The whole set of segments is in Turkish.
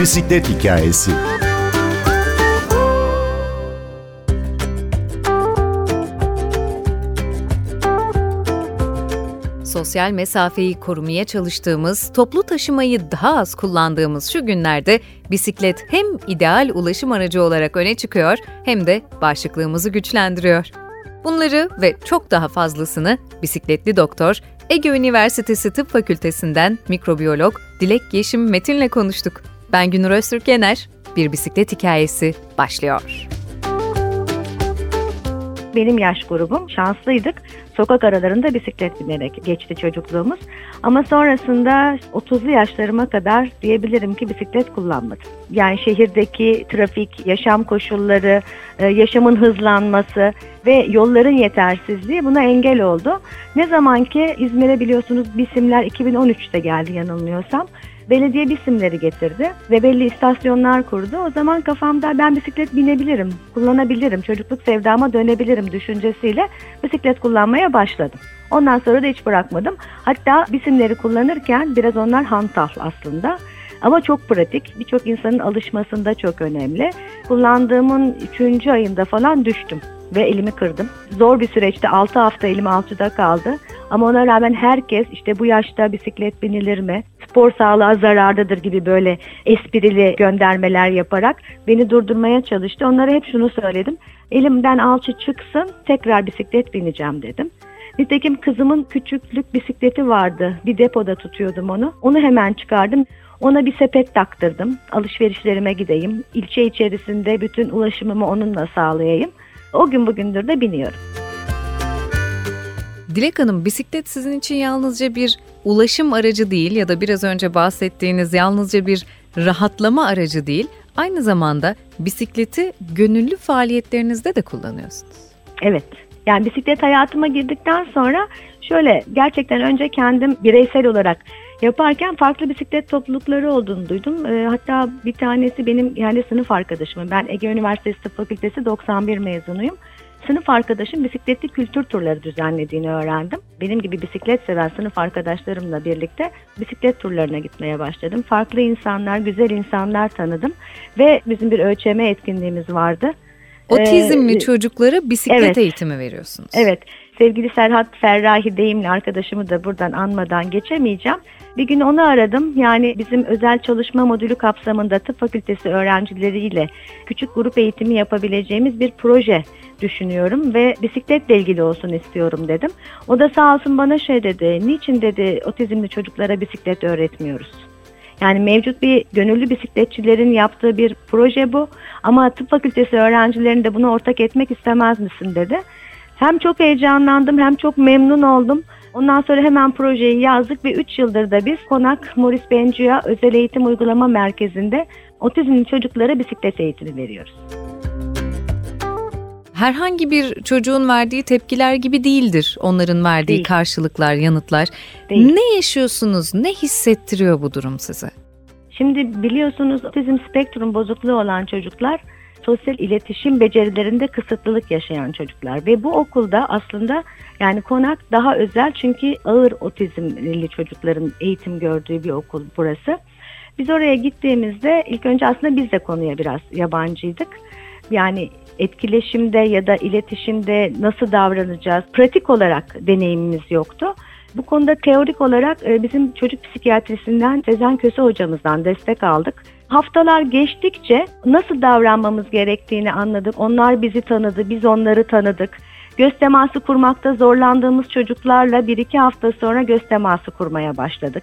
bisiklet hikayesi. Sosyal mesafeyi korumaya çalıştığımız, toplu taşımayı daha az kullandığımız şu günlerde bisiklet hem ideal ulaşım aracı olarak öne çıkıyor hem de bağışıklığımızı güçlendiriyor. Bunları ve çok daha fazlasını bisikletli doktor, Ege Üniversitesi Tıp Fakültesinden mikrobiyolog Dilek Yeşim Metin'le konuştuk. Ben Günür Öztürk Yener, Bir Bisiklet Hikayesi başlıyor. Benim yaş grubum şanslıydık. Sokak aralarında bisiklet binerek geçti çocukluğumuz. Ama sonrasında 30'lu yaşlarıma kadar diyebilirim ki bisiklet kullanmadım. Yani şehirdeki trafik, yaşam koşulları, e, yaşamın hızlanması ve yolların yetersizliği buna engel oldu. Ne zaman ki İzmir'e biliyorsunuz bisimler 2013'te geldi yanılmıyorsam belediye bisimleri getirdi ve belli istasyonlar kurdu. O zaman kafamda ben bisiklet binebilirim, kullanabilirim, çocukluk sevdama dönebilirim düşüncesiyle bisiklet kullanmaya başladım. Ondan sonra da hiç bırakmadım. Hatta bisimleri kullanırken biraz onlar hantal aslında. Ama çok pratik. Birçok insanın alışmasında çok önemli. Kullandığımın 3. ayında falan düştüm ve elimi kırdım. Zor bir süreçte 6 hafta elim alçıda kaldı. Ama ona rağmen herkes işte bu yaşta bisiklet binilir mi? Spor sağlığa zararlıdır gibi böyle esprili göndermeler yaparak beni durdurmaya çalıştı. Onlara hep şunu söyledim. Elimden alçı çıksın tekrar bisiklet bineceğim dedim. Nitekim kızımın küçüklük bisikleti vardı. Bir depoda tutuyordum onu. Onu hemen çıkardım. Ona bir sepet taktırdım. Alışverişlerime gideyim. İlçe içerisinde bütün ulaşımımı onunla sağlayayım. O gün bugündür de biniyorum. Dilek Hanım, bisiklet sizin için yalnızca bir ulaşım aracı değil ya da biraz önce bahsettiğiniz yalnızca bir rahatlama aracı değil, aynı zamanda bisikleti gönüllü faaliyetlerinizde de kullanıyorsunuz. Evet. Yani bisiklet hayatıma girdikten sonra şöyle gerçekten önce kendim bireysel olarak yaparken farklı bisiklet toplulukları olduğunu duydum. E, hatta bir tanesi benim yani sınıf arkadaşımım. Ben Ege Üniversitesi Tıp Fakültesi 91 mezunuyum. Sınıf arkadaşım bisikletli kültür turları düzenlediğini öğrendim. Benim gibi bisiklet seven sınıf arkadaşlarımla birlikte bisiklet turlarına gitmeye başladım. Farklı insanlar, güzel insanlar tanıdım ve bizim bir ölçeme etkinliğimiz vardı. Otizmli ee, çocuklara bisiklet evet, eğitimi veriyorsunuz. Evet. Sevgili Serhat Ferrahi deyimli arkadaşımı da buradan anmadan geçemeyeceğim. Bir gün onu aradım. Yani bizim özel çalışma modülü kapsamında tıp fakültesi öğrencileriyle küçük grup eğitimi yapabileceğimiz bir proje düşünüyorum ve bisikletle ilgili olsun istiyorum dedim. O da sağ olsun bana şey dedi. Niçin dedi otizmli çocuklara bisiklet öğretmiyoruz? Yani mevcut bir gönüllü bisikletçilerin yaptığı bir proje bu. Ama tıp fakültesi öğrencilerini de bunu ortak etmek istemez misin dedi. Hem çok heyecanlandım hem çok memnun oldum. Ondan sonra hemen projeyi yazdık ve 3 yıldır da biz Konak Morris Bencuya Özel Eğitim Uygulama Merkezi'nde otizmli çocuklara bisiklet eğitimi veriyoruz. Herhangi bir çocuğun verdiği tepkiler gibi değildir onların verdiği Değil. karşılıklar, yanıtlar. Değil. Ne yaşıyorsunuz, ne hissettiriyor bu durum size? Şimdi biliyorsunuz otizm spektrum bozukluğu olan çocuklar sosyal iletişim becerilerinde kısıtlılık yaşayan çocuklar ve bu okulda aslında yani konak daha özel çünkü ağır otizmli çocukların eğitim gördüğü bir okul burası. Biz oraya gittiğimizde ilk önce aslında biz de konuya biraz yabancıydık. Yani etkileşimde ya da iletişimde nasıl davranacağız? Pratik olarak deneyimimiz yoktu. Bu konuda teorik olarak e, bizim çocuk psikiyatrisinden Sezen Köse hocamızdan destek aldık. Haftalar geçtikçe nasıl davranmamız gerektiğini anladık. Onlar bizi tanıdı, biz onları tanıdık. Göz teması kurmakta zorlandığımız çocuklarla bir iki hafta sonra göz teması kurmaya başladık.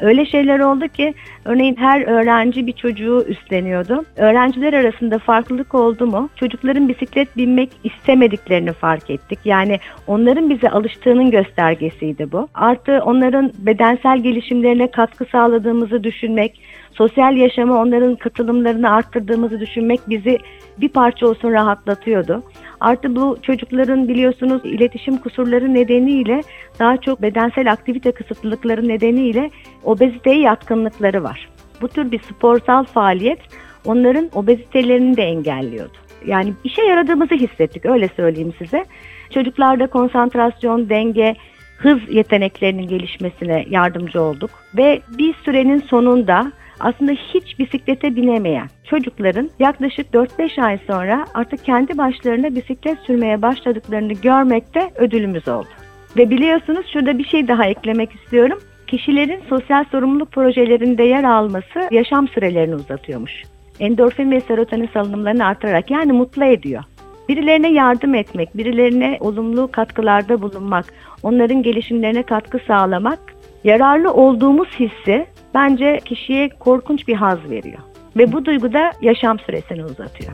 Öyle şeyler oldu ki örneğin her öğrenci bir çocuğu üstleniyordu. Öğrenciler arasında farklılık oldu mu? Çocukların bisiklet binmek istemediklerini fark ettik. Yani onların bize alıştığının göstergesiydi bu. Artı onların bedensel gelişimlerine katkı sağladığımızı düşünmek, sosyal yaşama onların katılımlarını arttırdığımızı düşünmek bizi bir parça olsun rahatlatıyordu. Artı bu çocukların biliyorsunuz iletişim kusurları nedeniyle daha çok bedensel aktivite kısıtlılıkları nedeniyle obeziteye yatkınlıkları var. Bu tür bir sporsal faaliyet onların obezitelerini de engelliyordu. Yani işe yaradığımızı hissettik öyle söyleyeyim size. Çocuklarda konsantrasyon, denge, hız yeteneklerinin gelişmesine yardımcı olduk ve bir sürenin sonunda aslında hiç bisiklete binemeyen çocukların yaklaşık 4-5 ay sonra artık kendi başlarına bisiklet sürmeye başladıklarını görmekte ödülümüz oldu. Ve biliyorsunuz şurada bir şey daha eklemek istiyorum. Kişilerin sosyal sorumluluk projelerinde yer alması yaşam sürelerini uzatıyormuş. Endorfin ve serotonin salınımlarını artırarak yani mutlu ediyor. Birilerine yardım etmek, birilerine olumlu katkılarda bulunmak, onların gelişimlerine katkı sağlamak, yararlı olduğumuz hissi bence kişiye korkunç bir haz veriyor. Ve bu duygu da yaşam süresini uzatıyor.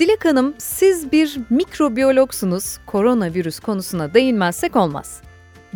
Dilek Hanım, siz bir mikrobiyologsunuz. Koronavirüs konusuna değinmezsek olmaz.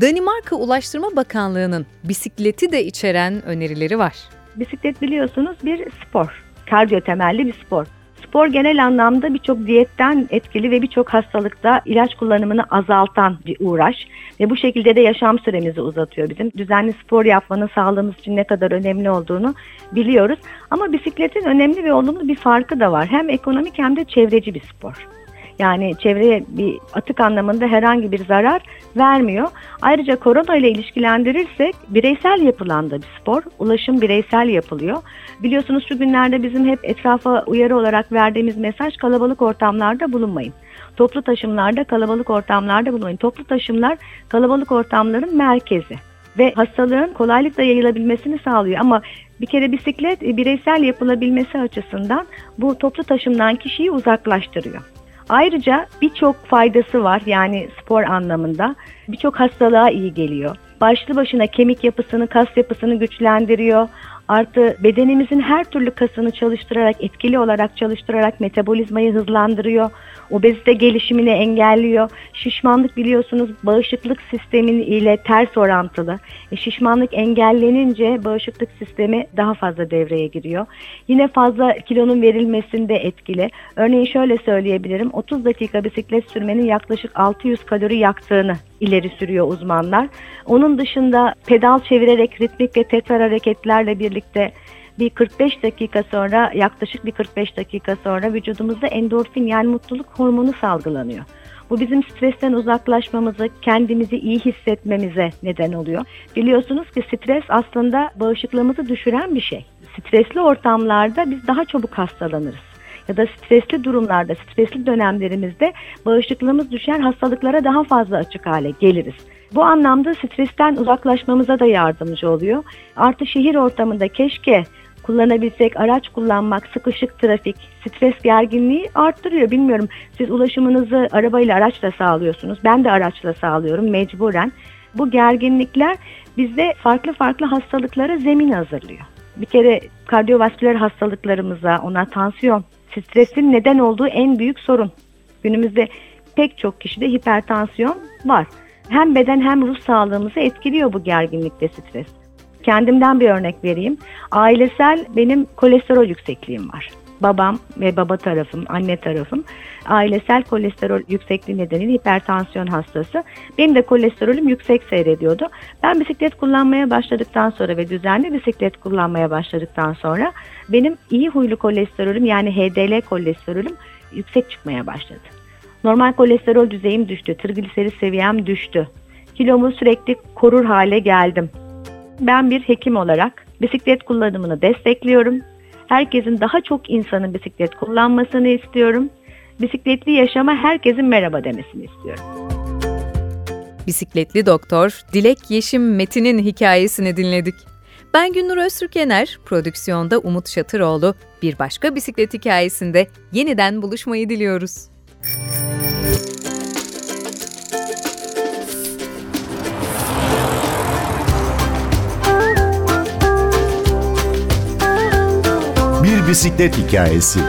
Danimarka Ulaştırma Bakanlığı'nın bisikleti de içeren önerileri var. Bisiklet biliyorsunuz bir spor. Kardiyo temelli bir spor. Spor genel anlamda birçok diyetten etkili ve birçok hastalıkta ilaç kullanımını azaltan bir uğraş ve bu şekilde de yaşam süremizi uzatıyor bizim. Düzenli spor yapmanın sağlığımız için ne kadar önemli olduğunu biliyoruz. Ama bisikletin önemli ve olumlu bir farkı da var. Hem ekonomik hem de çevreci bir spor. Yani çevreye bir atık anlamında herhangi bir zarar vermiyor. Ayrıca korona ile ilişkilendirirsek bireysel yapılan da bir spor. Ulaşım bireysel yapılıyor. Biliyorsunuz şu günlerde bizim hep etrafa uyarı olarak verdiğimiz mesaj kalabalık ortamlarda bulunmayın. Toplu taşımlarda kalabalık ortamlarda bulunmayın. Toplu taşımlar kalabalık ortamların merkezi ve hastalığın kolaylıkla yayılabilmesini sağlıyor. Ama bir kere bisiklet bireysel yapılabilmesi açısından bu toplu taşımdan kişiyi uzaklaştırıyor. Ayrıca birçok faydası var yani spor anlamında. Birçok hastalığa iyi geliyor. Başlı başına kemik yapısını, kas yapısını güçlendiriyor. Artı bedenimizin her türlü kasını çalıştırarak, etkili olarak çalıştırarak metabolizmayı hızlandırıyor. Obezite gelişimini engelliyor. Şişmanlık biliyorsunuz bağışıklık sistemi ile ters orantılı. E, şişmanlık engellenince bağışıklık sistemi daha fazla devreye giriyor. Yine fazla kilonun verilmesinde etkili. Örneğin şöyle söyleyebilirim. 30 dakika bisiklet sürmenin yaklaşık 600 kalori yaktığını ileri sürüyor uzmanlar. Onun dışında pedal çevirerek ritmik ve tekrar hareketlerle birlikte bir 45 dakika sonra yaklaşık bir 45 dakika sonra vücudumuzda endorfin yani mutluluk hormonu salgılanıyor. Bu bizim stresten uzaklaşmamızı, kendimizi iyi hissetmemize neden oluyor. Biliyorsunuz ki stres aslında bağışıklığımızı düşüren bir şey. Stresli ortamlarda biz daha çabuk hastalanırız ya da stresli durumlarda, stresli dönemlerimizde bağışıklığımız düşer hastalıklara daha fazla açık hale geliriz. Bu anlamda stresten uzaklaşmamıza da yardımcı oluyor. Artı şehir ortamında keşke kullanabilsek, araç kullanmak, sıkışık trafik, stres gerginliği arttırıyor. Bilmiyorum siz ulaşımınızı arabayla araçla sağlıyorsunuz. Ben de araçla sağlıyorum mecburen. Bu gerginlikler bizde farklı farklı hastalıklara zemin hazırlıyor. Bir kere kardiyovasküler hastalıklarımıza, ona tansiyon, stresin neden olduğu en büyük sorun. Günümüzde pek çok kişide hipertansiyon var. Hem beden hem ruh sağlığımızı etkiliyor bu gerginlikte stres. Kendimden bir örnek vereyim. Ailesel benim kolesterol yüksekliğim var. Babam ve baba tarafım, anne tarafım ailesel kolesterol yüksekliği nedeniyle hipertansiyon hastası. Benim de kolesterolüm yüksek seyrediyordu. Ben bisiklet kullanmaya başladıktan sonra ve düzenli bisiklet kullanmaya başladıktan sonra benim iyi huylu kolesterolüm yani HDL kolesterolüm yüksek çıkmaya başladı. Normal kolesterol düzeyim düştü, trigliserit seviyem düştü. Kilomu sürekli korur hale geldim. Ben bir hekim olarak bisiklet kullanımını destekliyorum. Herkesin daha çok insanın bisiklet kullanmasını istiyorum. Bisikletli yaşama herkesin merhaba demesini istiyorum. Bisikletli doktor Dilek Yeşim Metin'in hikayesini dinledik. Ben Günnur Öztürk prodüksiyonda Umut Şatıroğlu. Bir başka bisiklet hikayesinde yeniden buluşmayı diliyoruz. Bir bisiklet hikayesi.